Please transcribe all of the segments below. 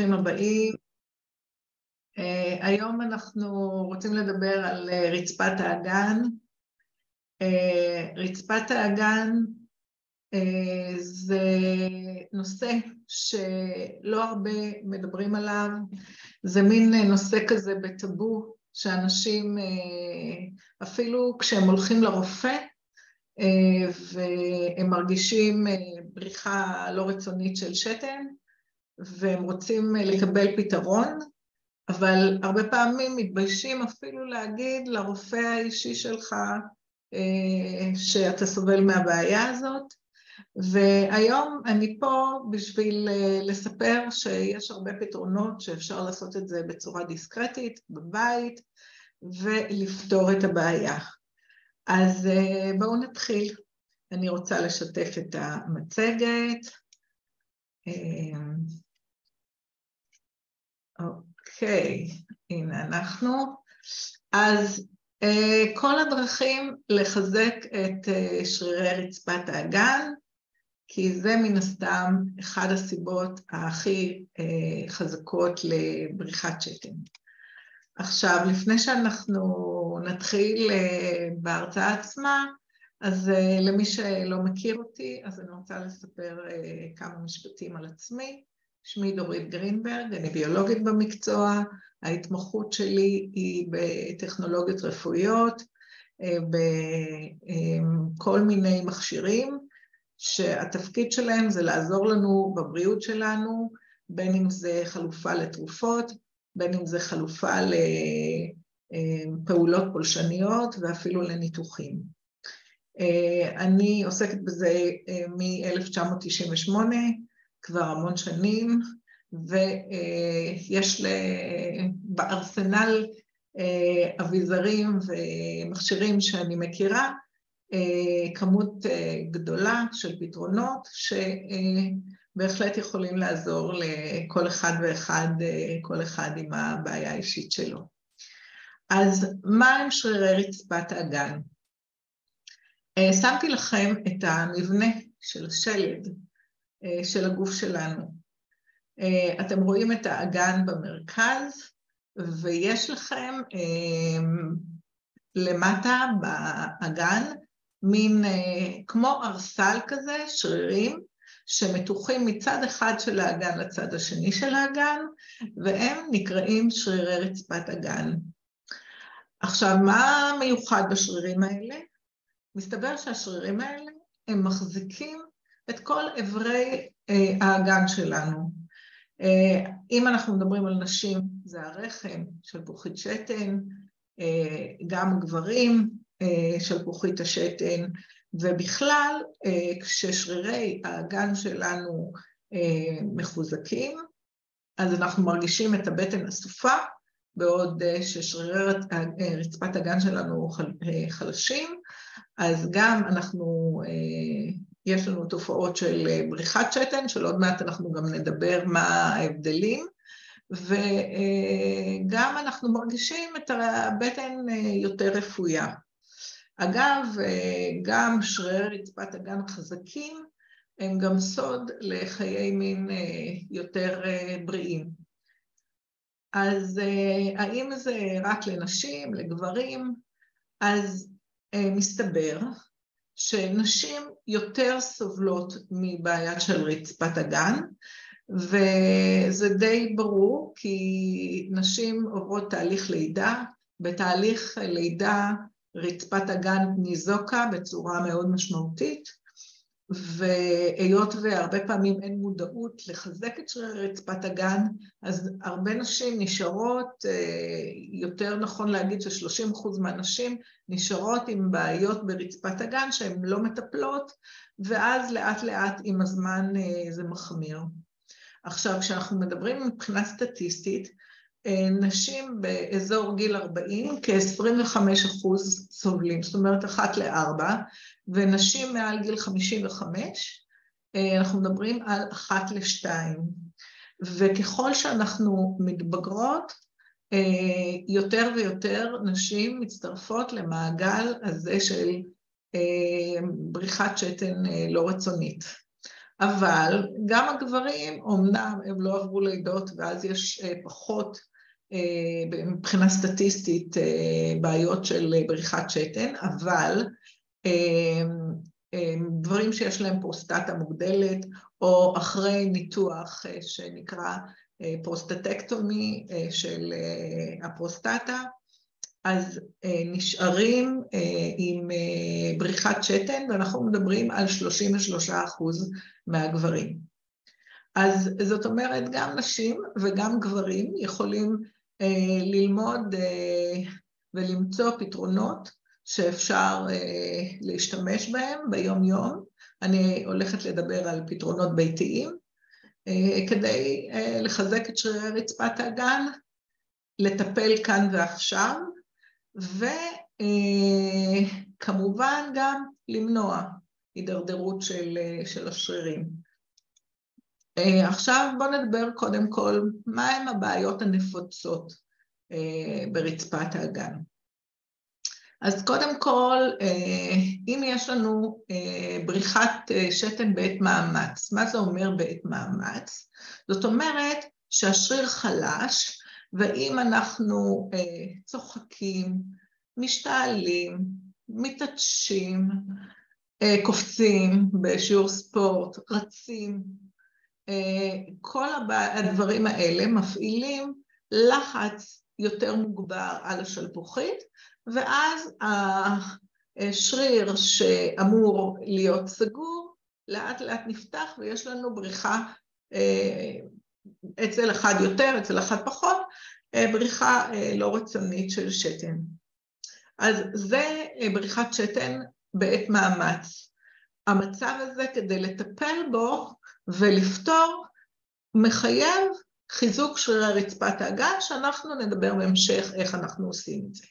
ברוכים הבאים. Uh, היום אנחנו רוצים לדבר על uh, רצפת האגן. Uh, רצפת האגן uh, זה נושא שלא הרבה מדברים עליו, זה מין נושא כזה בטאבו, שאנשים uh, אפילו כשהם הולכים לרופא uh, והם מרגישים uh, בריחה לא רצונית של שתן, והם רוצים לקבל פתרון, אבל הרבה פעמים מתביישים אפילו להגיד לרופא האישי שלך אה, שאתה סובל מהבעיה הזאת. והיום אני פה בשביל אה, לספר שיש הרבה פתרונות שאפשר לעשות את זה בצורה דיסקרטית, בבית, ולפתור את הבעיה. אז אה, בואו נתחיל. אני רוצה לשתף את המצגת. אוקיי, הנה אנחנו. אז uh, כל הדרכים לחזק את uh, שרירי רצפת האגן, כי זה מן הסתם אחד הסיבות הכי uh, חזקות לבריחת שתן. עכשיו, לפני שאנחנו נתחיל uh, בהרצאה עצמה, אז uh, למי שלא מכיר אותי, אז אני רוצה לספר uh, כמה משפטים על עצמי. שמי דורית גרינברג, אני ביולוגית במקצוע, ההתמחות שלי היא בטכנולוגיות רפואיות, אה, בכל מיני מכשירים, שהתפקיד שלהם זה לעזור לנו בבריאות שלנו, בין אם זה חלופה לתרופות, בין אם זה חלופה לפעולות פולשניות ואפילו לניתוחים. אה, אני עוסקת בזה אה, מ-1998, כבר המון שנים, ויש בארסנל אה, אביזרים ומכשירים שאני מכירה, אה, כמות אה, גדולה של פתרונות שבהחלט יכולים לעזור לכל אחד ואחד, כל אחד עם הבעיה האישית שלו. אז מה הם שרירי רצפת האגן? שמתי לכם את המבנה של השלד של הגוף שלנו. אה, אתם רואים את האגן במרכז, ויש לכם אה, למטה באגן מין כמו ארסל כזה, שרירים, שמתוחים מצד אחד של האגן לצד השני של האגן, והם נקראים שרירי רצפת אגן. עכשיו, מה מיוחד בשרירים האלה? מסתבר שהשרירים האלה הם מחזיקים את כל אברי אה, האגן שלנו. אה, אם אנחנו מדברים על נשים, זה הרחם של פוחית שתן, אה, גם גברים של פוחית השתן, ובכלל, כששרירי האגן שלנו מחוזקים, אז אנחנו מרגישים את הבטן אסופה, בעוד ששרירי רצפת הגן שלנו חלשים, אז גם אנחנו יש לנו תופעות של אה, בריחת שתן, של עוד מעט אנחנו גם נדבר מה ההבדלים, וגם אנחנו מרגישים את הבטן אה, יותר רפויה. אגב, אה, גם שרירי רצפת אגן חזקים הם גם סוד לחיי מין יותר בריאים. אז האם זה רק לנשים, לגברים? אז מסתבר שנשים יותר סובלות מבעיה של רצפת הגן, וזה די ברור כי נשים עוברות תהליך לידה, בתהליך לידה רצפת הגן ניזוקה בצורה מאוד משמעותית, והיות והרבה פעמים אין מודעות לחזק את שרירי רצפת הגן, אז הרבה נשים נשארות, אה, יותר נכון להגיד ש-30% מהנשים נשארות עם בעיות ברצפת הגן שהן לא מטפלות, ואז לאט לאט עם הזמן אה, זה מחמיר. עכשיו, כשאנחנו מדברים מבחינה סטטיסטית, אה, נשים באזור גיל 40, כ-25 סובלים, זאת אומרת אחת לארבע, ונשים מעל גיל 55, אה, אנחנו מדברים על אחת לשתיים. וככל שאנחנו מתבגרות, אה, יותר ויותר נשים מצטרפות למעגל הזה של בריחת שתן לא רצונית. אבל גם הגברים, אמנם הם לא עברו לידות ואז יש פחות מבחינה סטטיסטית בעיות של בריחת שתן, אבל גברים שיש להם פרוסטטה מוגדלת, או אחרי ניתוח שנקרא prostatectomy של הפרוסטטה, אז נשארים עם בריחת שתן, ואנחנו מדברים על 33 אחוז מהגברים. אז זאת אומרת, גם נשים וגם גברים יכולים ללמוד ולמצוא פתרונות שאפשר להשתמש בהם ביום-יום. אני הולכת לדבר על פתרונות ביתיים, כדי לחזק את שרירי רצפת האגן, לטפל כאן ועכשיו, וכמובן גם למנוע הידרדרות של השרירים. עכשיו בואו נדבר קודם כל, מהן הבעיות הנפוצות ברצפת האגן. אז קודם כל, אם יש לנו בריחת שתן בעת מאמץ, מה זה אומר בעת מאמץ? זאת אומרת שהשריר חלש, ואם אנחנו צוחקים, משתעלים, מתעטשים, קופצים בשיעור ספורט, רצים, כל הדברים האלה מפעילים לחץ יותר מוגבר על השלפוחית, ואז השריר שאמור להיות סגור, לאט לאט נפתח ויש לנו בריחה אצל אחד יותר, אצל אחד פחות, בריחה לא רצונית של שתן. אז זה בריחת שתן בעת מאמץ. המצב הזה, כדי לטפל בו ולפתור, מחייב חיזוק שרירי רצפת האגן, שאנחנו נדבר בהמשך איך אנחנו עושים את זה.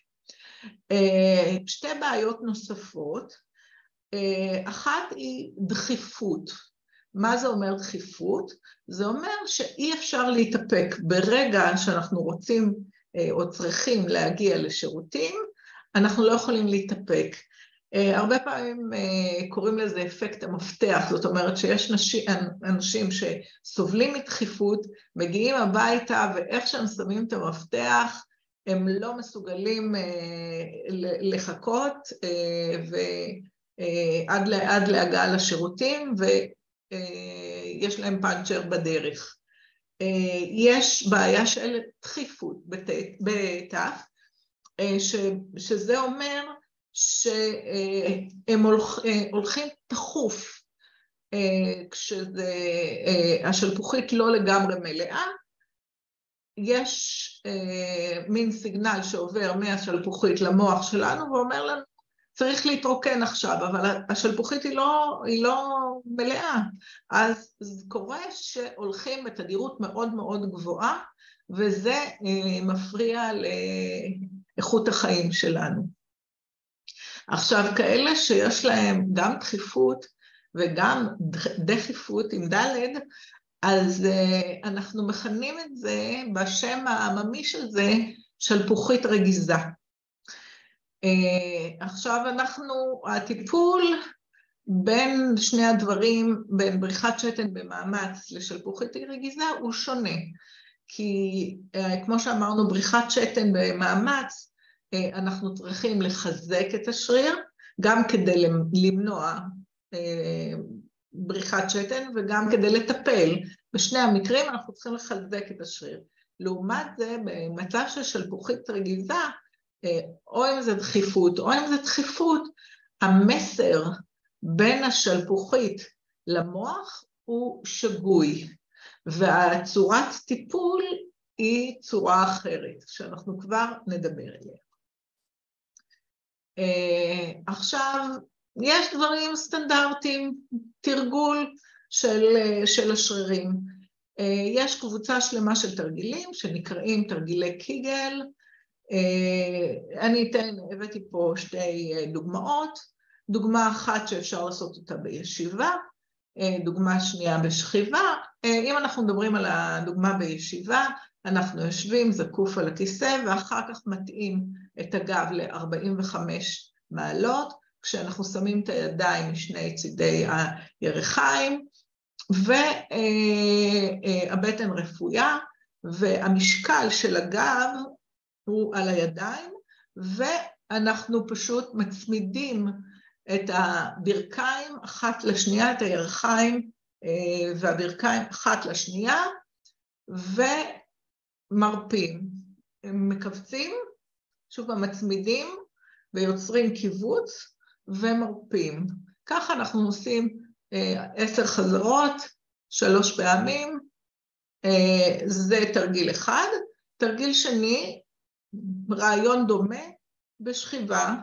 שתי בעיות נוספות, אחת היא דחיפות. מה זה אומר דחיפות? זה אומר שאי אפשר להתאפק ברגע שאנחנו רוצים או צריכים להגיע לשירותים, אנחנו לא יכולים להתאפק. הרבה פעמים קוראים לזה אפקט המפתח, זאת אומרת שיש אנשים שסובלים מדחיפות, מגיעים הביתה ואיך שהם שמים את המפתח, הם לא מסוגלים לחכות עד להגעה לשירותים ויש להם פאנצ'ר בדרך. יש בעיה של דחיפות בתף, שזה אומר שהם הולכים תכוף כשהשלפוחית לא לגמרי מלאה, יש מין סיגנל שעובר מהשלפוחית למוח שלנו ואומר לנו, צריך להתרוקן עכשיו, אבל השלפוחית היא לא, היא לא מלאה. אז קורה שהולכים בתדירות מאוד מאוד גבוהה, וזה מפריע לאיכות החיים שלנו. עכשיו, כאלה שיש להם גם דחיפות וגם דחיפות עם ד', אז אנחנו מכנים את זה בשם העממי של זה, שלפוחית רגיזה. עכשיו אנחנו, הטיפול בין שני הדברים, בין בריחת שתן במאמץ לשלפוחית רגיזה, הוא שונה. כי כמו שאמרנו, בריחת שתן במאמץ, אנחנו צריכים לחזק את השריר, גם כדי למנוע בריחת שתן וגם כדי לטפל. בשני המקרים אנחנו צריכים לחזק את השריר. לעומת זה, במצב של שלפוחית רגיזה, או אם זה דחיפות או אם זה דחיפות, המסר בין השלפוחית למוח הוא שגוי, והצורת טיפול היא צורה אחרת, שאנחנו כבר נדבר עליה. עכשיו, יש דברים סטנדרטיים, תרגול של, של השרירים. יש קבוצה שלמה של תרגילים שנקראים תרגילי קיגל. אני אתן, הבאתי פה שתי דוגמאות. דוגמה אחת שאפשר לעשות אותה בישיבה, דוגמה שנייה בשכיבה. אם אנחנו מדברים על הדוגמה בישיבה, אנחנו יושבים זקוף על הכיסא ואחר כך מטעים את הגב ל-45 מעלות, כשאנחנו שמים את הידיים משני צידי הירכיים, והבטן רפויה, והמשקל של הגב הוא על הידיים, ואנחנו פשוט מצמידים את הברכיים אחת לשנייה, את הירכיים והברכיים אחת לשנייה, ומרפים. מכווצים, שוב פעם מצמידים ויוצרים קיבוץ ומרפים. ככה אנחנו עושים עשר חזרות, שלוש פעמים, זה תרגיל אחד. תרגיל שני, רעיון דומה, בשכיבה,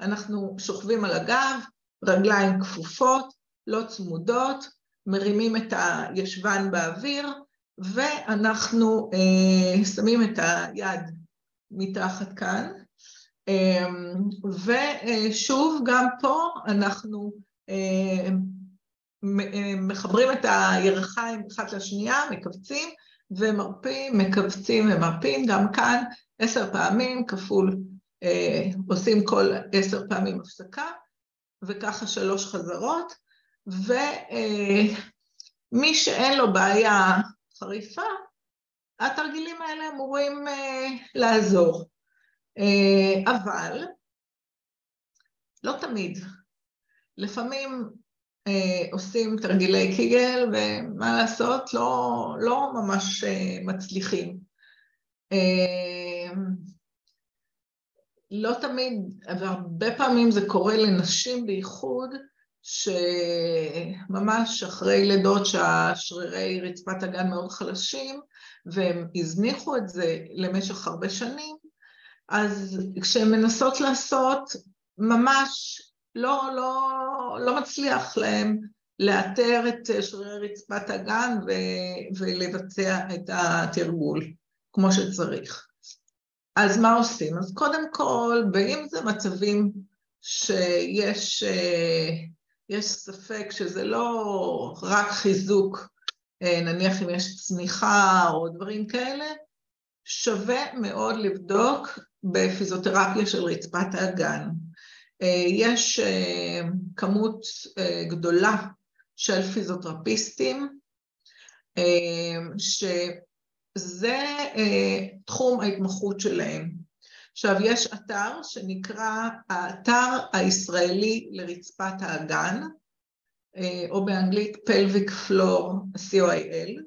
אנחנו שוכבים על הגב, רגליים כפופות, לא צמודות, מרימים את הישבן באוויר, ואנחנו אה, שמים את היד מתחת כאן. אה, ושוב, גם פה אנחנו אה, מחברים את הירכיים אחת לשנייה, מכווצים ומרפים, מכווצים ומרפים, גם כאן עשר פעמים כפול, אה, עושים כל עשר פעמים הפסקה, וככה שלוש חזרות, ומי אה, שאין לו בעיה חריפה, התרגילים האלה אמורים אה, לעזור. אה, אבל לא תמיד. לפעמים אה, עושים תרגילי קיגל, ומה לעשות, לא, לא ממש אה, מצליחים. אה, לא תמיד, והרבה פעמים זה קורה לנשים בייחוד, שממש אחרי לידות שהשרירי רצפת הגן מאוד חלשים, והם הזניחו את זה למשך הרבה שנים, אז כשהן מנסות לעשות, ממש לא, לא, לא מצליח להם לאתר את שרירי רצפת הגן ו- ולבצע את התרגול כמו שצריך. אז מה עושים? אז קודם כל, ואם זה מצבים שיש יש ספק שזה לא רק חיזוק, נניח אם יש צמיחה או דברים כאלה, שווה מאוד לבדוק בפיזיותרפיה של רצפת האגן. יש כמות גדולה של פיזיותרפיסטים, שזה תחום ההתמחות שלהם. עכשיו, יש אתר שנקרא האתר הישראלי לרצפת האגן, או באנגלית pelvic floor co.il.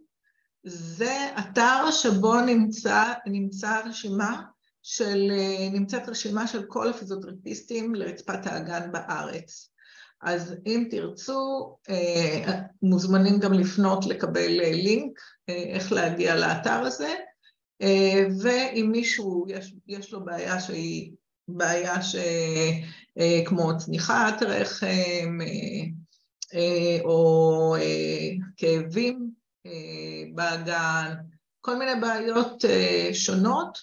זה אתר שבו נמצא, נמצא רשימה של, נמצאת רשימה של כל הפיזיותרפיסטים לרצפת האגן בארץ. אז אם תרצו, מוזמנים גם לפנות לקבל לינק איך להגיע לאתר הזה. ואם מישהו, יש, יש לו בעיה שהיא בעיה. כמו צניחת רחם, או כאבים באגן, כל מיני בעיות שונות,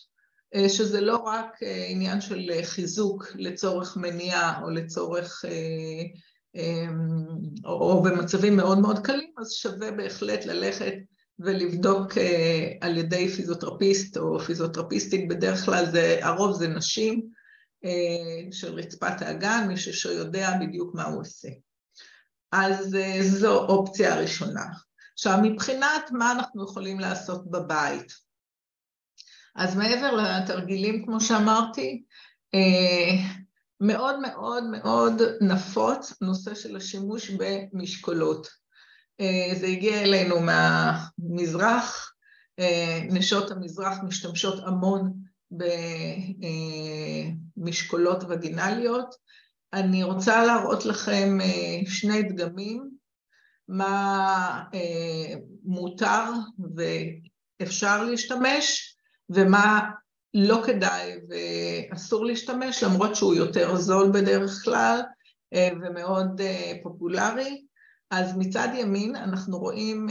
שזה לא רק עניין של חיזוק לצורך מניעה או לצורך, או במצבים מאוד מאוד קלים, אז שווה בהחלט ללכת ולבדוק על ידי פיזיותרפיסט או פיזיותרפיסטית, בדרך כלל זה, הרוב זה נשים של רצפת האגן, מישהו שיודע בדיוק מה הוא עושה. אז זו אופציה הראשונה. עכשיו, מבחינת מה אנחנו יכולים לעשות בבית. אז מעבר לתרגילים, כמו שאמרתי, מאוד מאוד מאוד נפוץ נושא של השימוש במשקולות. זה הגיע אלינו מהמזרח, נשות המזרח משתמשות המון במשקולות וגינליות. אני רוצה להראות לכם שני דגמים, מה מותר ואפשר להשתמש ומה לא כדאי ואסור להשתמש, למרות שהוא יותר זול בדרך כלל ומאוד פופולרי. אז מצד ימין אנחנו רואים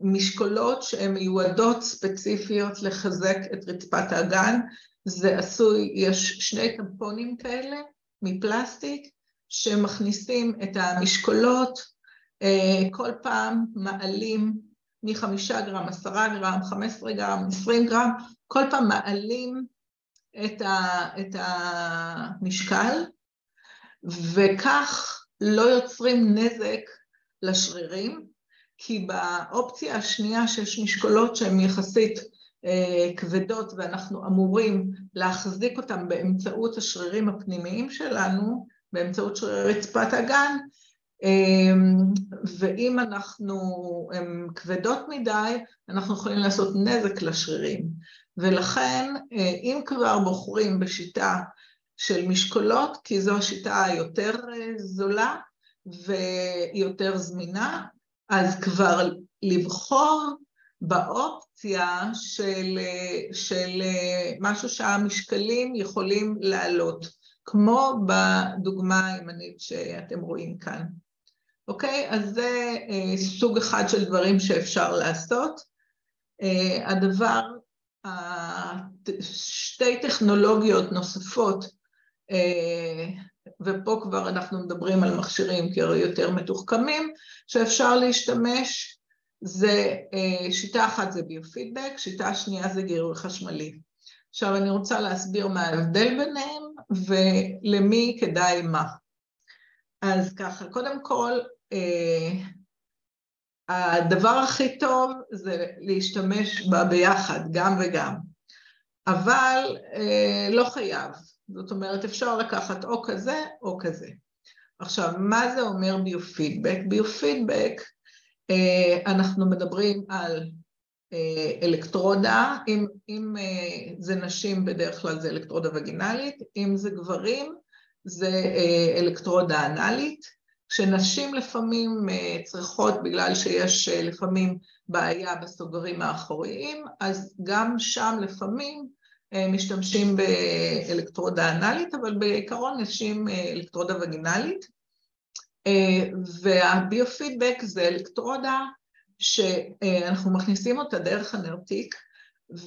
משקולות שהן מיועדות ספציפיות לחזק את רצפת האגן, זה עשוי, יש שני טמפונים כאלה מפלסטיק שמכניסים את המשקולות, כל פעם מעלים מחמישה גרם, עשרה גרם, חמש עשרה גרם, עשרים גרם, כל פעם מעלים את המשקל וכך לא יוצרים נזק לשרירים, כי באופציה השנייה שיש משקולות שהן יחסית אה, כבדות ואנחנו אמורים להחזיק אותן באמצעות השרירים הפנימיים שלנו, באמצעות שרירי רצפת אמ, ואם אנחנו, הן כבדות מדי, אנחנו יכולים לעשות נזק לשרירים. ולכן, אה, אם כבר בוחרים בשיטה של משקולות, כי זו השיטה היותר אה, זולה ויותר זמינה, אז כבר לבחור באופציה של, אה, של משהו שהמשקלים יכולים לעלות, כמו בדוגמה הימנית שאתם רואים כאן. אוקיי? אז זה אה, סוג אחד של דברים שאפשר לעשות. אה, הדבר, שתי טכנולוגיות נוספות, אה, ופה כבר אנחנו מדברים על מכשירים יותר מתוחכמים, שאפשר להשתמש, זה שיטה אחת זה ביופידבק, שיטה שנייה זה גירוי חשמלי. עכשיו אני רוצה להסביר מה ההבדל ביניהם ולמי כדאי מה. אז ככה, קודם כל, הדבר הכי טוב זה להשתמש בה ביחד, גם וגם, אבל אה, לא חייב, זאת אומרת אפשר לקחת או כזה או כזה. עכשיו, מה זה אומר ביופידבק? ביופידבק, אה, אנחנו מדברים על אלקטרודה, אם, אם זה נשים בדרך כלל זה אלקטרודה וגינלית, אם זה גברים זה אלקטרודה אנאלית, כשנשים לפעמים אה, צריכות, בגלל שיש אה, לפעמים בעיה בסוגרים האחוריים, אז גם שם לפעמים אה, משתמשים באלקטרודה אנאלית, אבל בעיקרון נשים אלקטרודה וגינלית. והביופידבק זה אלקטרודה שאנחנו מכניסים אותה דרך הנרתיק,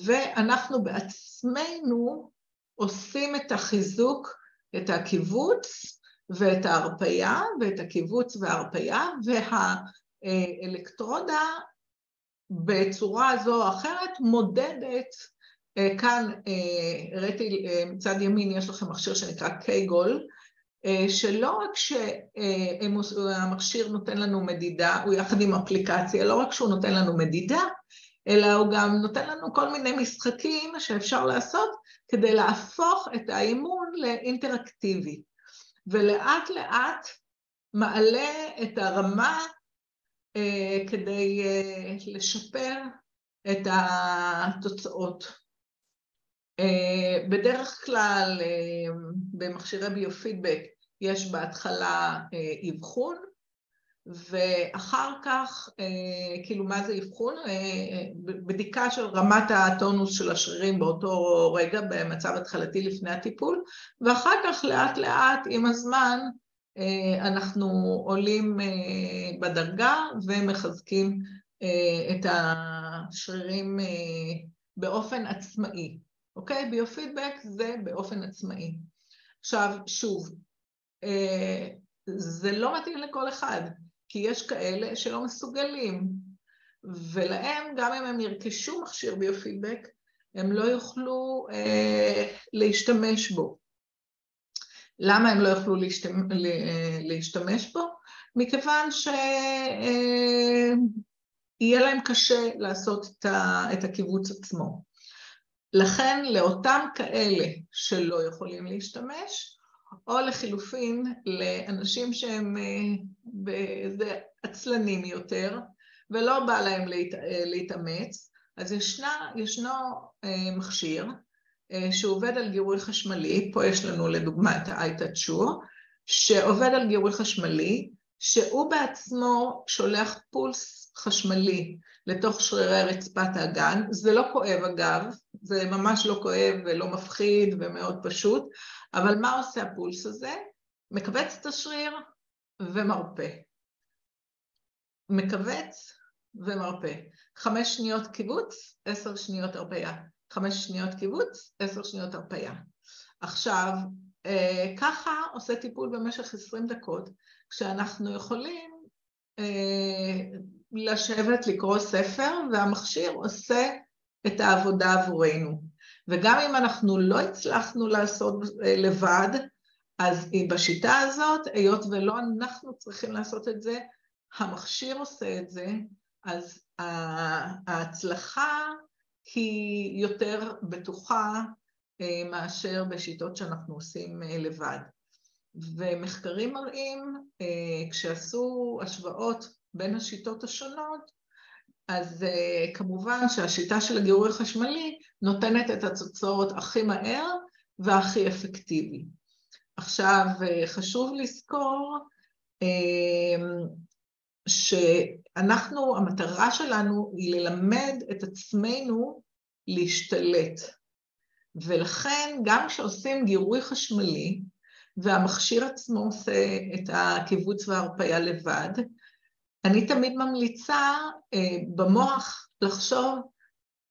ואנחנו בעצמנו עושים את החיזוק, את הקיבוץ, ואת ההרפייה, ואת הקיבוץ וההרפייה, והאלקטרודה בצורה זו או אחרת מודדת, אה, כאן אה, הראיתי אה, מצד ימין יש לכם מכשיר שנקרא קייגול, שלא רק שהמכשיר נותן לנו מדידה, הוא יחד עם אפליקציה, לא רק שהוא נותן לנו מדידה, אלא הוא גם נותן לנו כל מיני משחקים שאפשר לעשות כדי להפוך את האימון לאינטראקטיבי. ולאט לאט מעלה את הרמה אה, כדי אה, לשפר את התוצאות. אה, בדרך כלל אה, במכשירי ביופידבק יש בהתחלה אה, אבחון, ואחר כך, אה, כאילו מה זה אבחון? אה, בדיקה של רמת הטונוס של השרירים באותו רגע במצב התחלתי לפני הטיפול, ואחר כך לאט לאט עם הזמן אה, אנחנו עולים בדרגה ומחזקים את השרירים באופן עצמאי, אוקיי? ביופידבק זה באופן עצמאי. עכשיו, שוב, זה לא מתאים לכל אחד. כי יש כאלה שלא מסוגלים, ולהם, גם אם הם ירכשו מכשיר ביופידבק, הם לא יוכלו אה, להשתמש בו. למה הם לא יוכלו להשתמש, להשתמש בו? מכיוון שיהיה אה, להם קשה לעשות את הקיבוץ עצמו. לכן לאותם כאלה שלא יכולים להשתמש, או לחילופין לאנשים שהם באיזה אה, עצלנים יותר ולא בא להם להת, אה, להתאמץ, אז ישנה, ישנו אה, מכשיר שעובד על גירוי חשמלי, פה יש לנו לדוגמה את ה-iTouch שעובד על גירוי חשמלי, שהוא בעצמו שולח פולס חשמלי לתוך שרירי רצפת האגן, זה לא כואב אגב, זה ממש לא כואב ולא מפחיד ומאוד פשוט, אבל מה עושה הפולס הזה? מכווץ את השריר ומרפא. מכווץ ומרפא. חמש שניות קיבוץ, עשר שניות הרפאיה. חמש שניות קיבוץ, עשר שניות הרפאיה. עכשיו, אה, ככה עושה טיפול במשך עשרים דקות, כשאנחנו יכולים אה, לשבת לקרוא ספר והמכשיר עושה את העבודה עבורנו. וגם אם אנחנו לא הצלחנו לעשות אה, לבד, אז בשיטה הזאת, היות ולא אנחנו צריכים לעשות את זה, המכשיר עושה את זה, אז ההצלחה היא יותר בטוחה מאשר בשיטות שאנחנו עושים לבד. ומחקרים מראים, כשעשו השוואות בין השיטות השונות, אז כמובן שהשיטה של הגירוי החשמלי נותנת את התוצאות הכי מהר והכי אפקטיבי. עכשיו, חשוב לזכור שאנחנו, המטרה שלנו היא ללמד את עצמנו להשתלט. ולכן גם כשעושים גירוי חשמלי, והמכשיר עצמו עושה את הקיבוץ וההרפאיה לבד, אני תמיד ממליצה אה, במוח לחשוב,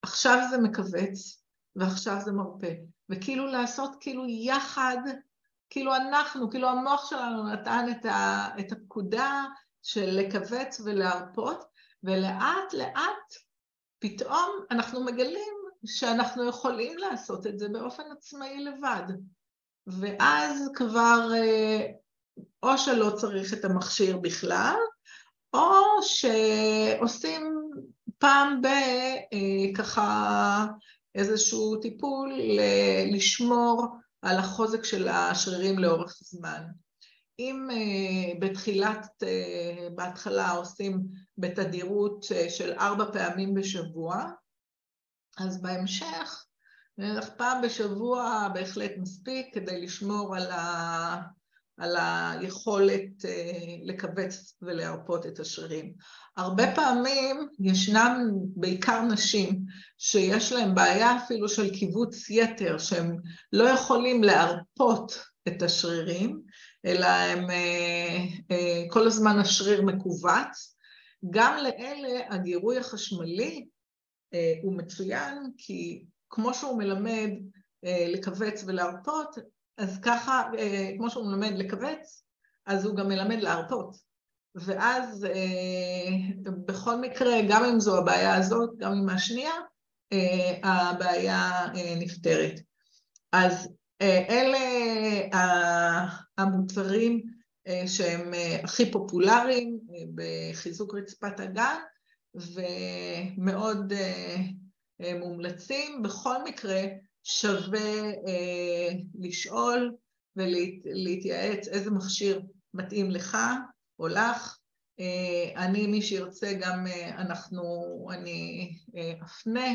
עכשיו זה מכווץ ועכשיו זה מרפא, וכאילו לעשות כאילו יחד, כאילו אנחנו, כאילו המוח שלנו נתן את, ה, את הפקודה של לכווץ ולהרפות, ולאט לאט פתאום אנחנו מגלים שאנחנו יכולים לעשות את זה באופן עצמאי לבד. ואז כבר אה, או שלא צריך את המכשיר בכלל, או שעושים פעם ב... אה, איזשהו טיפול לשמור על החוזק של השרירים לאורך זמן. אם uh, בתחילת, uh, בהתחלה עושים בתדירות של ארבע פעמים בשבוע, אז בהמשך, פעם בשבוע בהחלט מספיק כדי לשמור על, ה, על היכולת uh, לכווץ ולהרפות את השרירים. הרבה פעמים ישנם בעיקר נשים שיש להן בעיה אפילו של קיבוץ יתר, שהם לא יכולים להרפות את השרירים, אלא הם אה, אה, כל הזמן השריר מכווץ. גם לאלה הגירוי החשמלי אה, הוא מצוין, כי כמו שהוא מלמד לכווץ ולהרפות, אז ככה, כמו שהוא מלמד לכווץ, אז הוא גם מלמד להרפות. ואז בכל מקרה, גם אם זו הבעיה הזאת, גם עם השנייה, הבעיה נפתרת. אז אלה המוצרים אה, שהם אה, הכי פופולריים אה, בחיזוק רצפת הגן ומאוד מומלצים. בכל מקרה שווה לשאול ולהתייעץ איזה מכשיר מתאים לך או לך. אני, מי שירצה גם אנחנו, אני אפנה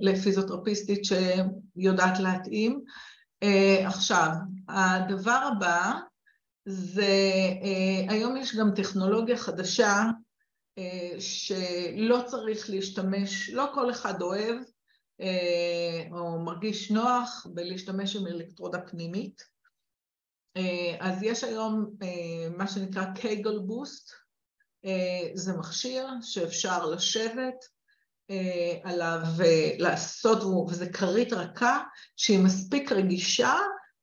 לפיזיותרפיסטית שיודעת להתאים. Uh, עכשיו, הדבר הבא זה, uh, היום יש גם טכנולוגיה חדשה uh, שלא צריך להשתמש, לא כל אחד אוהב או מרגיש נוח בלהשתמש עם אלקטרודה פנימית. Uh, אז יש היום uh, מה שנקרא קייגל בוסט, זה מכשיר שאפשר לשבת, אה, עליו לעשות, וזה כרית רכה שהיא מספיק רגישה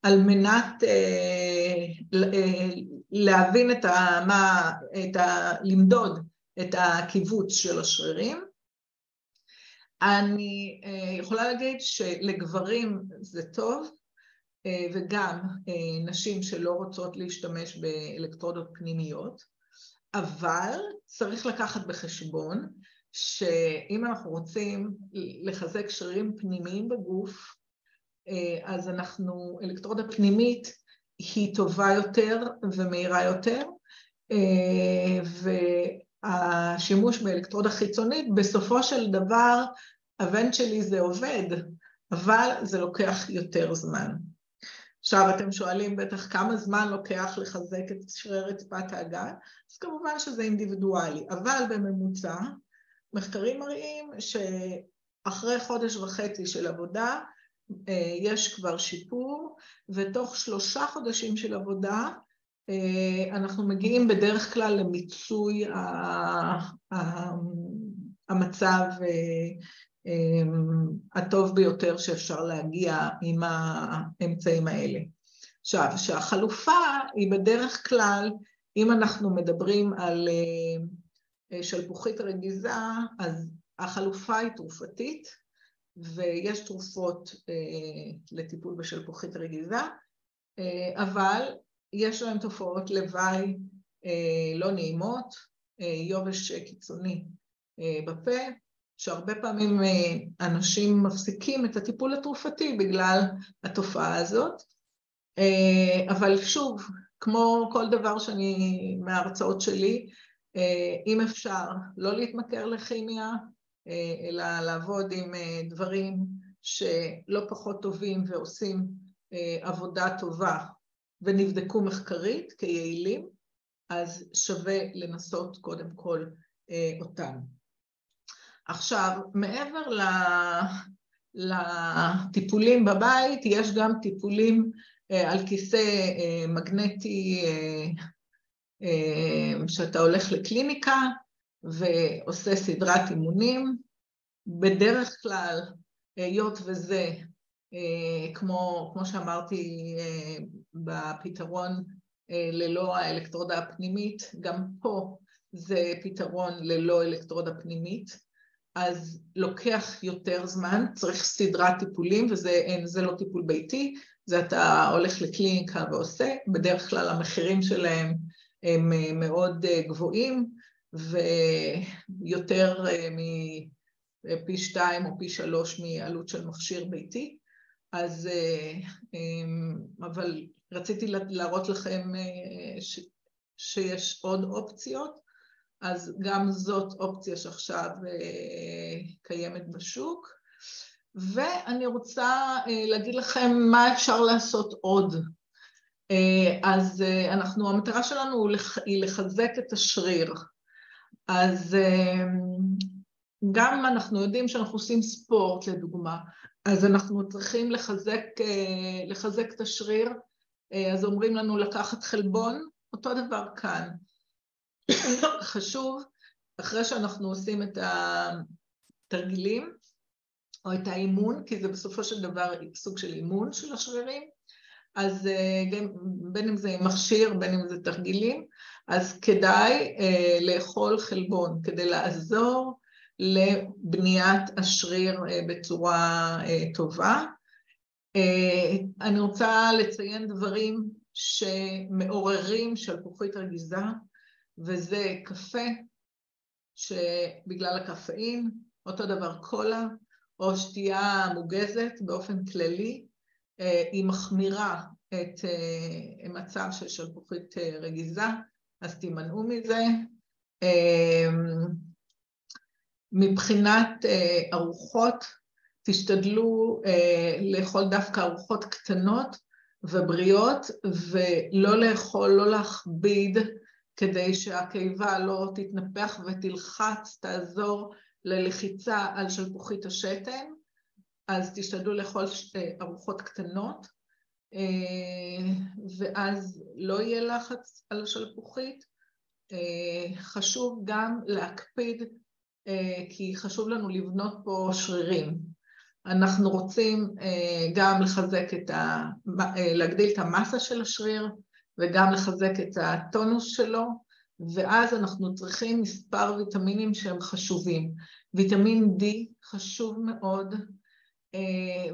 על מנת אה, אה, להבין את ה... מה... את ה... למדוד את הקיבוץ של השרירים. אני יכולה להגיד שלגברים זה טוב, וגם נשים שלא רוצות להשתמש באלקטרודות פנימיות, אבל צריך לקחת בחשבון שאם אנחנו רוצים לחזק שרירים פנימיים בגוף, אה, אז אנחנו, אלקטרודה פנימית היא טובה יותר ומהירה יותר, אה, והשימוש באלקטרודה חיצונית, בסופו של דבר, הבן שלי זה עובד, אבל זה לוקח יותר זמן. עכשיו אתם שואלים בטח כמה זמן לוקח לחזק את שרירי רצפת האגן, אז כמובן שזה אינדיבידואלי, אבל בממוצע מחקרים מראים שאחרי חודש וחצי של עבודה אה, יש כבר שיפור, ותוך שלושה חודשים של עבודה אנחנו מגיעים בדרך כלל למיצוי המצב אה, הטוב ביותר שאפשר להגיע עם האמצעים האלה. עכשיו, שהחלופה היא בדרך כלל, אם אנחנו מדברים על אה, שלפוחית רגיזה, אז החלופה היא תרופתית, ויש תרופות אה, לטיפול בשלפוחית רגיזה, אה, אבל יש להן תופעות לוואי לא נעימות, יובש קיצוני בפה, שהרבה פעמים אנשים מפסיקים את הטיפול התרופתי בגלל התופעה הזאת. אבל שוב, כמו כל דבר שאני, מההרצאות שלי, אם אפשר לא להתמכר לכימיה, אלא לעבוד עם דברים שלא פחות טובים ועושים עבודה טובה ונבדקו מחקרית כיעילים, אז שווה לנסות קודם כל אותם. עכשיו, מעבר לטיפולים בבית, יש גם טיפולים על כיסא מגנטי שאתה הולך לקליניקה ועושה סדרת אימונים. בדרך כלל, היות וזה, כמו, כמו שאמרתי בפתרון ללא האלקטרודה הפנימית, גם פה זה פתרון ללא אלקטרודה פנימית, אז לוקח יותר זמן, צריך סדרת טיפולים, וזה לא טיפול ביתי, זה אתה הולך לקליניקה ועושה, בדרך כלל המחירים שלהם הם מאוד גבוהים, ויותר מפי שתיים או פי שלוש מעלות של מכשיר ביתי, אז אבל רציתי להראות לכם שיש עוד אופציות, אז גם זאת אופציה שעכשיו קיימת בשוק. ואני רוצה להגיד לכם מה אפשר לעשות עוד. אז אנחנו, המטרה שלנו היא לחזק את השריר. אז גם אנחנו יודעים שאנחנו עושים ספורט, לדוגמה, אז אנחנו צריכים לחזק, לחזק את השריר, אז אומרים לנו לקחת חלבון, אותו דבר כאן. חשוב, אחרי שאנחנו עושים את התרגילים, או את האימון, כי זה בסופו של דבר סוג של אימון של השרירים, אז גם, בין אם זה מכשיר, בין אם זה תרגילים, אז כדאי לאכול חלבון כדי לעזור לבניית השריר בצורה טובה. אני רוצה לציין דברים שמעוררים שלפוחית רגיזה, וזה קפה, שבגלל הקפאין, אותו דבר קולה, או שתייה מוגזת באופן כללי, היא מחמירה את מצב של שלפוחית רגיזה, אז תימנעו מזה. מבחינת ארוחות, תשתדלו לאכול דווקא ארוחות קטנות ובריאות, ולא לאכול, לא להכביד, כדי שהקיבה לא תתנפח ותלחץ, תעזור ללחיצה על שלפוחית השתן, אז תשתדלו לאכול ארוחות קטנות, ואז לא יהיה לחץ על השלפוחית. חשוב גם להקפיד, כי חשוב לנו לבנות פה שרירים. אנחנו רוצים גם לחזק את ה... להגדיל את המסה של השריר, וגם לחזק את הטונוס שלו, ואז אנחנו צריכים מספר ויטמינים שהם חשובים. ויטמין D חשוב מאוד,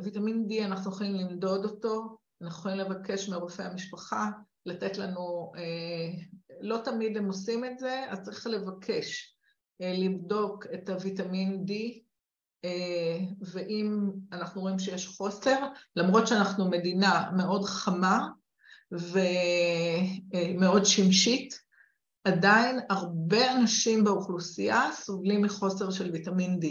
ויטמין D אנחנו יכולים למדוד אותו, אנחנו יכולים לבקש מרופא המשפחה לתת לנו, לא תמיד הם עושים את זה, אז צריך לבקש לבדוק את הוויטמין D, ואם אנחנו רואים שיש חוסר, למרות שאנחנו מדינה מאוד חמה ומאוד שמשית, עדיין הרבה אנשים באוכלוסייה סובלים מחוסר של ויטמין D.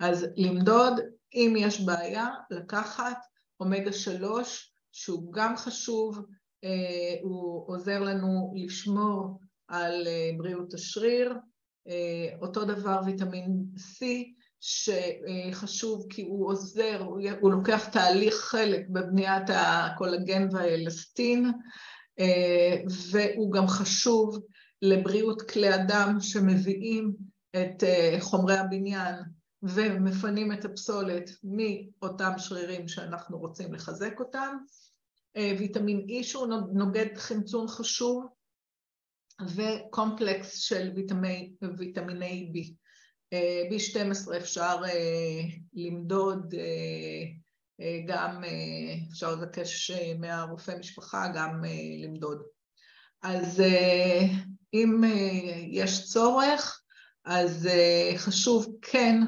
אז למדוד, אם יש בעיה, לקחת אומגה 3, שהוא גם חשוב, הוא עוזר לנו לשמור על בריאות השריר, אותו דבר ויטמין C, שחשוב כי הוא עוזר, הוא לוקח תהליך חלק בבניית הקולגן והאלסטין, והוא גם חשוב לבריאות כלי אדם שמביאים את חומרי הבניין ומפנים את הפסולת מאותם שרירים שאנחנו רוצים לחזק אותם. ויטמין E שהוא נוגד חמצון חשוב, וקומפלקס של ויטמיני B. B12 אפשר למדוד, גם אפשר לבקש מהרופא משפחה גם למדוד. אז אם יש צורך, אז חשוב כן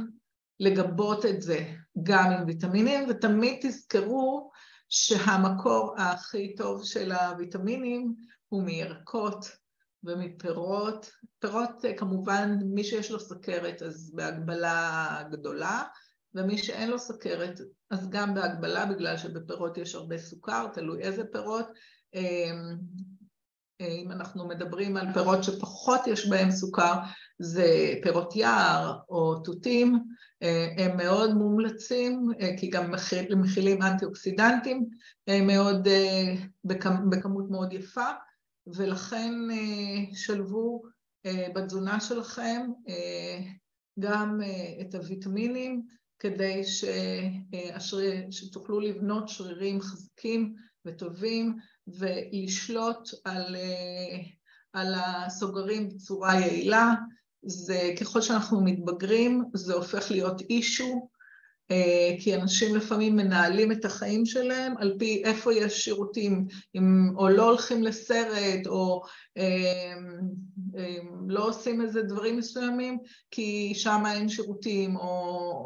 לגבות את זה גם עם ויטמינים, ותמיד תזכרו שהמקור הכי טוב של הוויטמינים הוא מירקות ומפירות. פירות כמובן, מי שיש לו סכרת אז בהגבלה גדולה, ומי שאין לו סכרת אז גם בהגבלה בגלל שבפירות יש הרבה סוכר, תלוי איזה פירות. אמ, אם אנחנו מדברים על פירות שפחות יש בהם סוכר, זה פירות יער או תותים, הם מאוד מומלצים, כי גם מכילים אנטי אוקסידנטים מאוד, בכמות מאוד יפה, ולכן שלבו בתזונה שלכם גם את הוויטמינים כדי שהשריר, שתוכלו לבנות שרירים חזקים וטובים ולשלוט על, על הסוגרים בצורה יעילה. זה ככל שאנחנו מתבגרים זה הופך להיות אישו, כי אנשים לפעמים מנהלים את החיים שלהם על פי איפה יש שירותים, אם או לא הולכים לסרט או לא עושים איזה דברים מסוימים כי שם אין שירותים, או,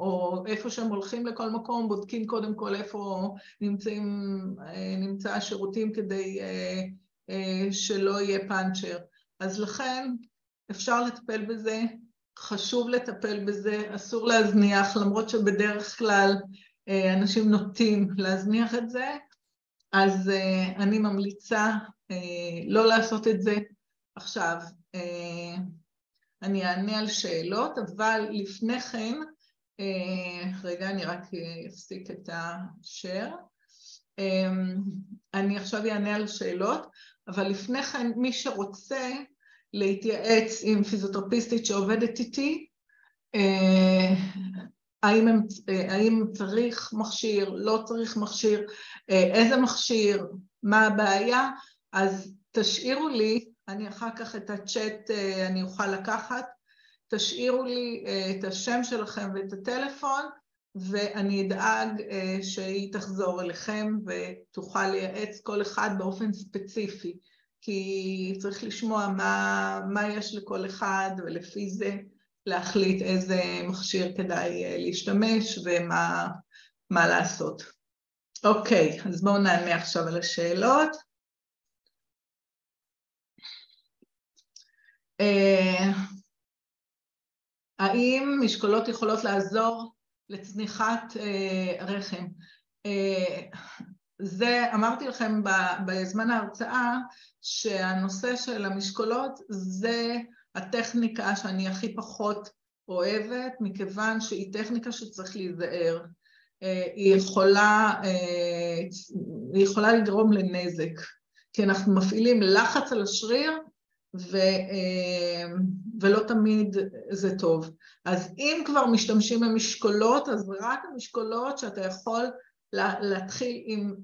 או איפה שהם הולכים לכל מקום בודקים קודם כל איפה נמצאים, נמצא השירותים כדי שלא יהיה פאנצ'ר. אז לכן אפשר לטפל בזה, חשוב לטפל בזה, אסור להזניח, למרות שבדרך כלל אנשים נוטים להזניח את זה, אז אני ממליצה לא לעשות את זה. עכשיו, אני אענה על שאלות, אבל לפני כן, רגע, אני רק אפסיק את השאר. אני עכשיו אענה על שאלות, אבל לפני כן, מי שרוצה להתייעץ עם פיזיותרפיסטית שעובדת איתי, האם, הם, האם צריך מכשיר, לא צריך מכשיר, איזה מכשיר, מה הבעיה, אז תשאירו לי אני אחר כך את הצ'אט אני אוכל לקחת, תשאירו לי את השם שלכם ואת הטלפון ואני אדאג שהיא תחזור אליכם ותוכל לייעץ כל אחד באופן ספציפי כי צריך לשמוע מה, מה יש לכל אחד ולפי זה להחליט איזה מכשיר כדאי להשתמש ומה לעשות. אוקיי, אז בואו נענה עכשיו על השאלות. האם משקולות יכולות לעזור לצניחת רחם? זה, אמרתי לכם בזמן ההרצאה שהנושא של המשקולות זה הטכניקה שאני הכי פחות אוהבת, מכיוון שהיא טכניקה שצריך להיזהר. היא יכולה, היא יכולה לגרום לנזק, כי אנחנו מפעילים לחץ על השריר ו, ולא תמיד זה טוב. אז אם כבר משתמשים במשקולות, אז רק המשקולות שאתה יכול להתחיל עם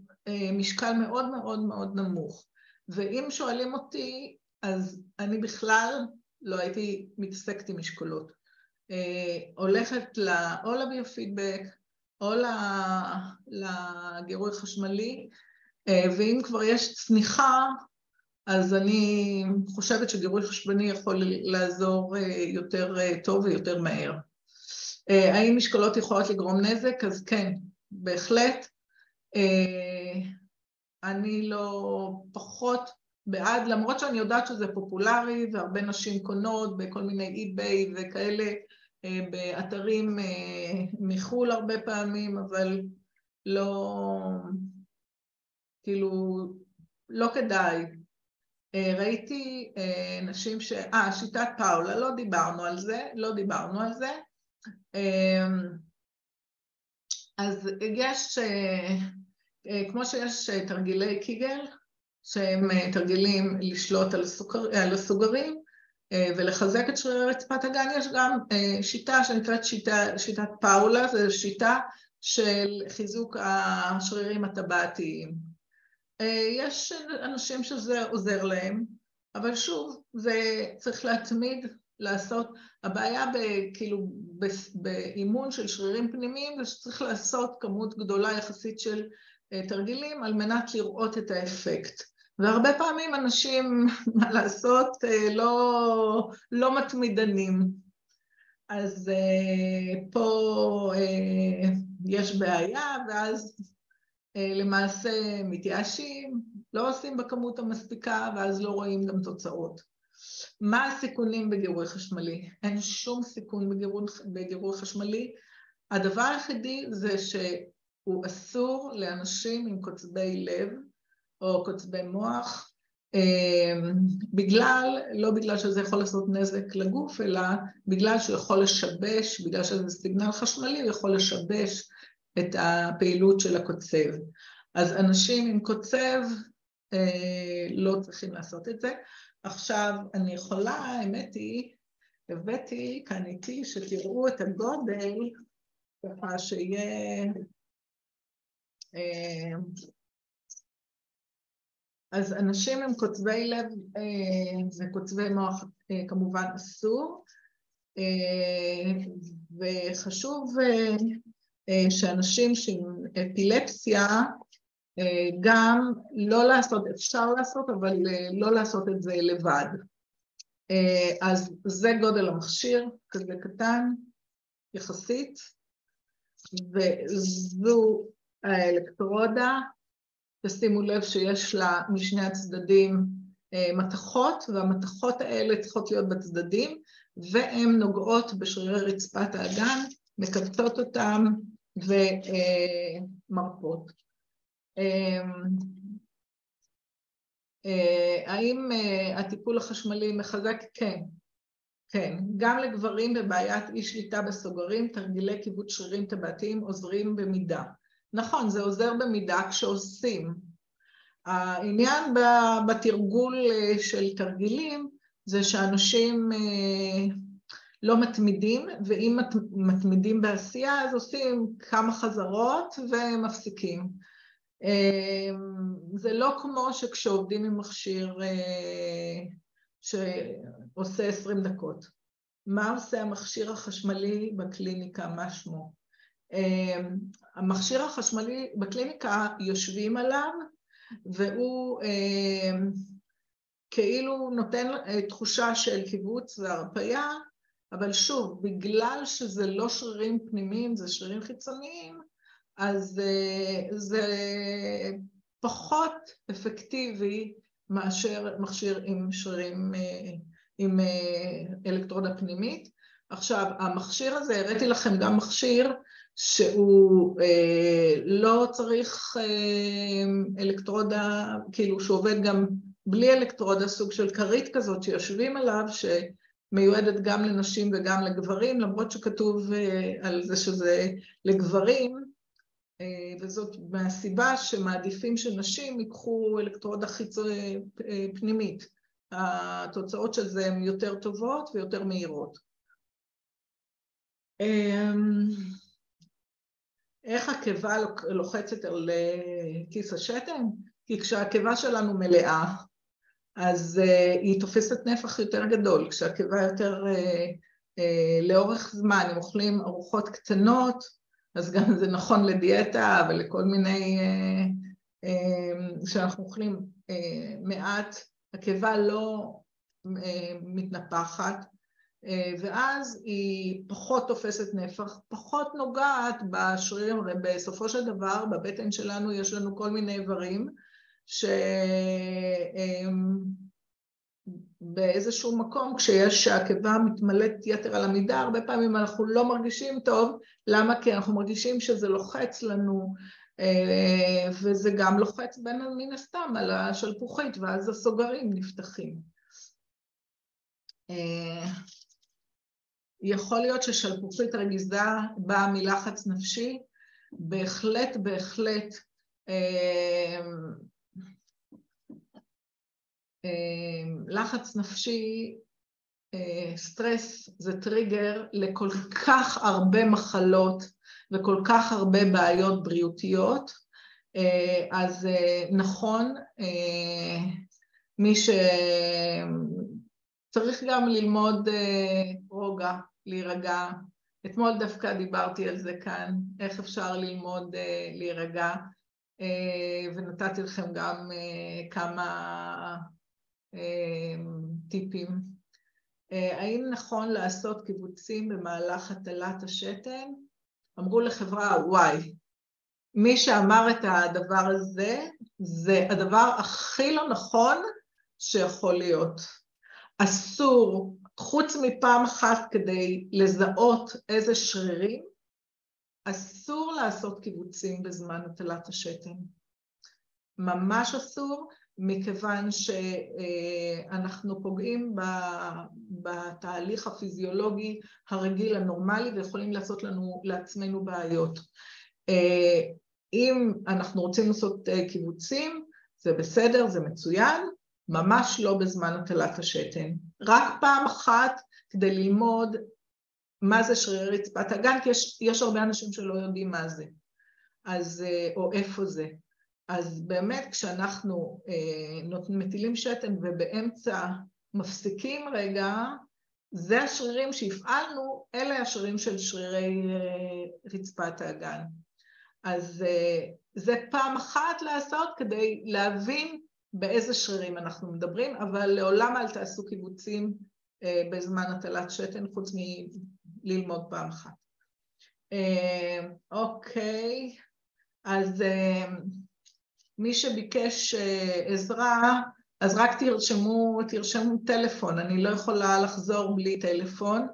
משקל מאוד מאוד מאוד נמוך. ואם שואלים אותי, אז אני בכלל לא הייתי מתעסקת עם משקולות. הולכת או לביופידבק או לגירוי חשמלי, ואם כבר יש צניחה, אז אני חושבת שגירוי חשבני יכול לעזור יותר טוב ויותר מהר. האם משקולות יכולות לגרום נזק? אז כן, בהחלט. אני לא פחות בעד, למרות שאני יודעת שזה פופולרי והרבה נשים קונות בכל מיני אי-ביי וכאלה, באתרים מחו"ל הרבה פעמים, אבל לא, כאילו, לא כדאי. ראיתי נשים ש... אה, שיטת פאולה, לא דיברנו על זה, לא דיברנו על זה. אז יש, כמו שיש תרגילי קיגל, שהם תרגילים לשלוט על, הסוכר, על הסוגרים ולחזק את שרירי רצפת הגן, יש גם שיטה שנקראת שיטה, שיטת פאולה, זו שיטה של חיזוק השרירים הטבעתיים. יש אנשים שזה עוזר להם, אבל שוב, זה צריך להתמיד לעשות, הבעיה כאילו באימון של שרירים פנימיים זה שצריך לעשות כמות גדולה יחסית של תרגילים על מנת לראות את האפקט. והרבה פעמים אנשים, מה לעשות, לא, לא מתמידנים. אז פה יש בעיה, ואז למעשה מתייאשים, לא עושים בכמות המספיקה, ואז לא רואים גם תוצאות. מה הסיכונים בגירוי חשמלי? אין שום סיכון בגירוי, בגירוי חשמלי. הדבר היחידי זה שהוא אסור לאנשים עם קוצבי לב או קוצבי מוח, אמ, בגלל, לא בגלל שזה יכול לעשות נזק לגוף, אלא בגלל שהוא יכול לשבש, בגלל שזה סיגנל חשמלי, הוא יכול לשבש את הפעילות של הקוצב. אז אנשים עם קוצב אה, לא צריכים לעשות את זה. עכשיו, אני יכולה, האמת היא, הבאתי כאן איתי שתראו את הגודל, ככה שיהיה... אה, אז אנשים עם קוצבי לב אה, מוח כמובן אסור, וחשוב שאנשים שעם אפילפסיה גם לא לעשות, אפשר לעשות, אבל לא לעשות את זה לבד. אז זה גודל המכשיר, כזה קטן יחסית, וזו האלקטרודה, תשימו לב שיש לה משני הצדדים מתכות, והמתכות האלה צריכות להיות בצדדים, והן נוגעות בשרירי רצפת האגן, מקבצות אותם ומרפות. אמ, אה, האם אה, הטיפול החשמלי מחזק? כן, כן. גם לגברים בבעיית אי שליטה בסוגרים, תרגילי כיבוד שרירים טבעתיים עוזרים במידה. נכון, זה עוזר במידה כשעושים. העניין בתרגול אה, של תרגילים זה שאנשים לא מתמידים, ואם מתמידים בעשייה אז עושים כמה חזרות ומפסיקים. אמ, זה לא כמו שכשעובדים עם מכשיר אה, שעושה עשרים דקות. מה עושה המכשיר החשמלי בקליניקה, מה שמו? אמ, המכשיר החשמלי בקליניקה יושבים עליו והוא אמ, כאילו נותן אה, תחושה של קיבוץ והרפייה, אבל שוב, בגלל שזה לא שרירים פנימיים, זה שרירים חיצוניים, אז אה, זה פחות אפקטיבי מאשר מכשיר עם שרירים, אה, עם אה, אלקטרודה פנימית. עכשיו, המכשיר הזה, הראיתי לכם גם מכשיר שהוא לא צריך אלקטרודה, כאילו שעובד גם בלי אלקטרודה, סוג של כרית כזאת שיושבים עליו, שמיועדת גם לנשים וגם לגברים, למרות שכתוב על זה שזה לגברים, אה, וזאת מהסיבה שמעדיפים שנשים ייקחו אלקטרודה אה, פנימית. התוצאות של זה הן יותר טובות ויותר מהירות. אמ, איך הקיבה לוחצת על אה, כיס השתן? כי כשהקיבה שלנו מלאה, אז היא תופסת נפח יותר גדול. כשהקיבה יותר לאורך זמן, אם אוכלים ארוחות קטנות, אז גם זה נכון לדיאטה ולכל מיני, אה, אה, כשאנחנו אוכלים אה, מעט, הקיבה לא מתנפחת, ואז היא פחות תופסת נפח, פחות נוגעת בשרירים, הרי בסופו של דבר בבטן שלנו יש לנו כל מיני איברים ש... באיזשהו מקום, כשיש שהקיבה מתמלאת יתר על המידה, הרבה פעמים אנחנו לא מרגישים טוב, למה? כי אנחנו מרגישים שזה לוחץ לנו, אה, וזה גם לוחץ בין מן הסתם על השלפוחית, ואז הסוגרים נפתחים. אה, יכול להיות ששלפוחית רגיזה באה מלחץ נפשי, בהחלט, בהחלט אה, לחץ נפשי, אה, סטרס זה טריגר לכל כך הרבה מחלות וכל כך הרבה בעיות בריאותיות, אה, אז אה, נכון, מי שצריך גם ללמוד רוגע, להירגע. אתמול דווקא דיברתי על זה כאן, איך אפשר ללמוד להירגע. ונתתי לכם גם כמה טיפים. האם נכון לעשות קיבוצים במהלך הטלת השתן? אמרו לחברה וואי, מי שאמר את הדבר הזה, זה הדבר הכי לא נכון שיכול להיות. אסור, חוץ מפעם אחת כדי לזהות איזה שרירים, אסור לעשות קיבוצים בזמן הטלת השתן. ממש אסור, מכיוון שאנחנו פוגעים בתהליך הפיזיולוגי הרגיל, הנורמלי, ויכולים לעשות לנו, לעצמנו בעיות. אם אנחנו רוצים לעשות קיבוצים, זה בסדר, זה מצוין, ממש לא בזמן הטלת השתן. רק פעם אחת כדי ללמוד מה זה שרירי רצפת הגן, כי יש, יש הרבה אנשים שלא יודעים מה זה, אז, או איפה זה. אז באמת כשאנחנו אה, מטילים שתן ובאמצע מפסיקים רגע, זה השרירים שהפעלנו, אלה השרירים של שרירי אה, רצפת האגן. אז אה, זה פעם אחת לעשות כדי להבין באיזה שרירים אנחנו מדברים, אבל לעולם אל תעשו קיבוצים בזמן הטלת שתן, חוץ מללמוד פעם אחת. אוקיי, אז מי שביקש עזרה, אז רק תרשמו, תרשמו טלפון, אני לא יכולה לחזור בלי טלפון.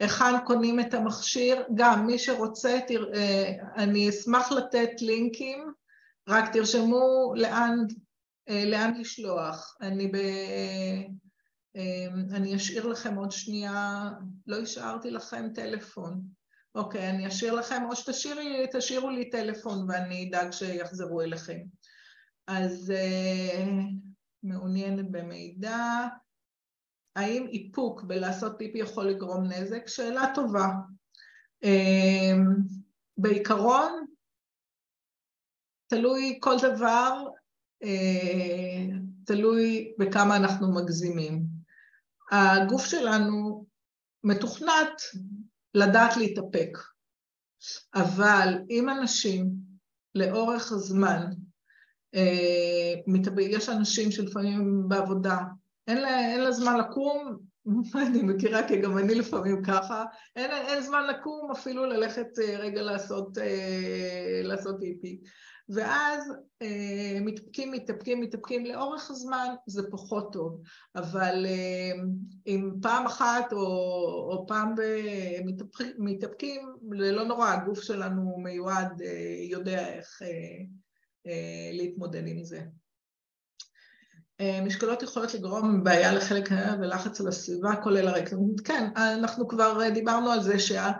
היכן קונים את המכשיר? גם מי שרוצה, תר... אני אשמח לתת לינקים, רק תרשמו לאן אה, לאן לשלוח. אני, ב... אה, אני אשאיר לכם עוד שנייה, לא השארתי לכם טלפון. אוקיי, אני אשאיר לכם, או שתשאירו לי טלפון ואני אדאג שיחזרו אליכם. אז uh, מעוניינת במידע. האם איפוק בלעשות פיפי יכול לגרום נזק? שאלה טובה. Uh, בעיקרון, תלוי כל דבר אה, תלוי בכמה אנחנו מגזימים. הגוף שלנו מתוכנת לדעת להתאפק, אבל אם אנשים לאורך הזמן, אה, יש אנשים שלפעמים בעבודה, אין לה, אין לה זמן לקום, אני מכירה כי גם אני לפעמים ככה, אין, אין זמן לקום אפילו ללכת אה, רגע לעשות, לעשות איפי. ואז אה, מתאפקים, מתאפקים, מתאפקים לאורך הזמן, זה פחות טוב. אבל אה, אם פעם אחת או, או פעם מתאפקים, זה לא נורא, הגוף שלנו מיועד, אה, יודע איך אה, אה, להתמודד עם זה. אה, משקולות יכולות לגרום בעיה לחלק ולחץ על הסביבה, כולל הרקע. כן, אנחנו כבר דיברנו על זה שה...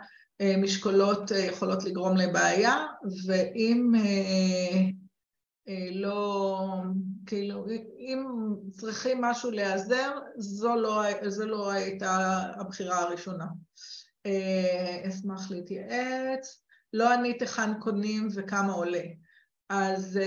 משקולות אה, יכולות לגרום לבעיה, ואם אה, אה, לא, כאילו, אם צריכים משהו להיעזר, זו לא, זו לא הייתה הבחירה הראשונה. אשמח להתייעץ. לא ענית היכן קונים וכמה עולה. אז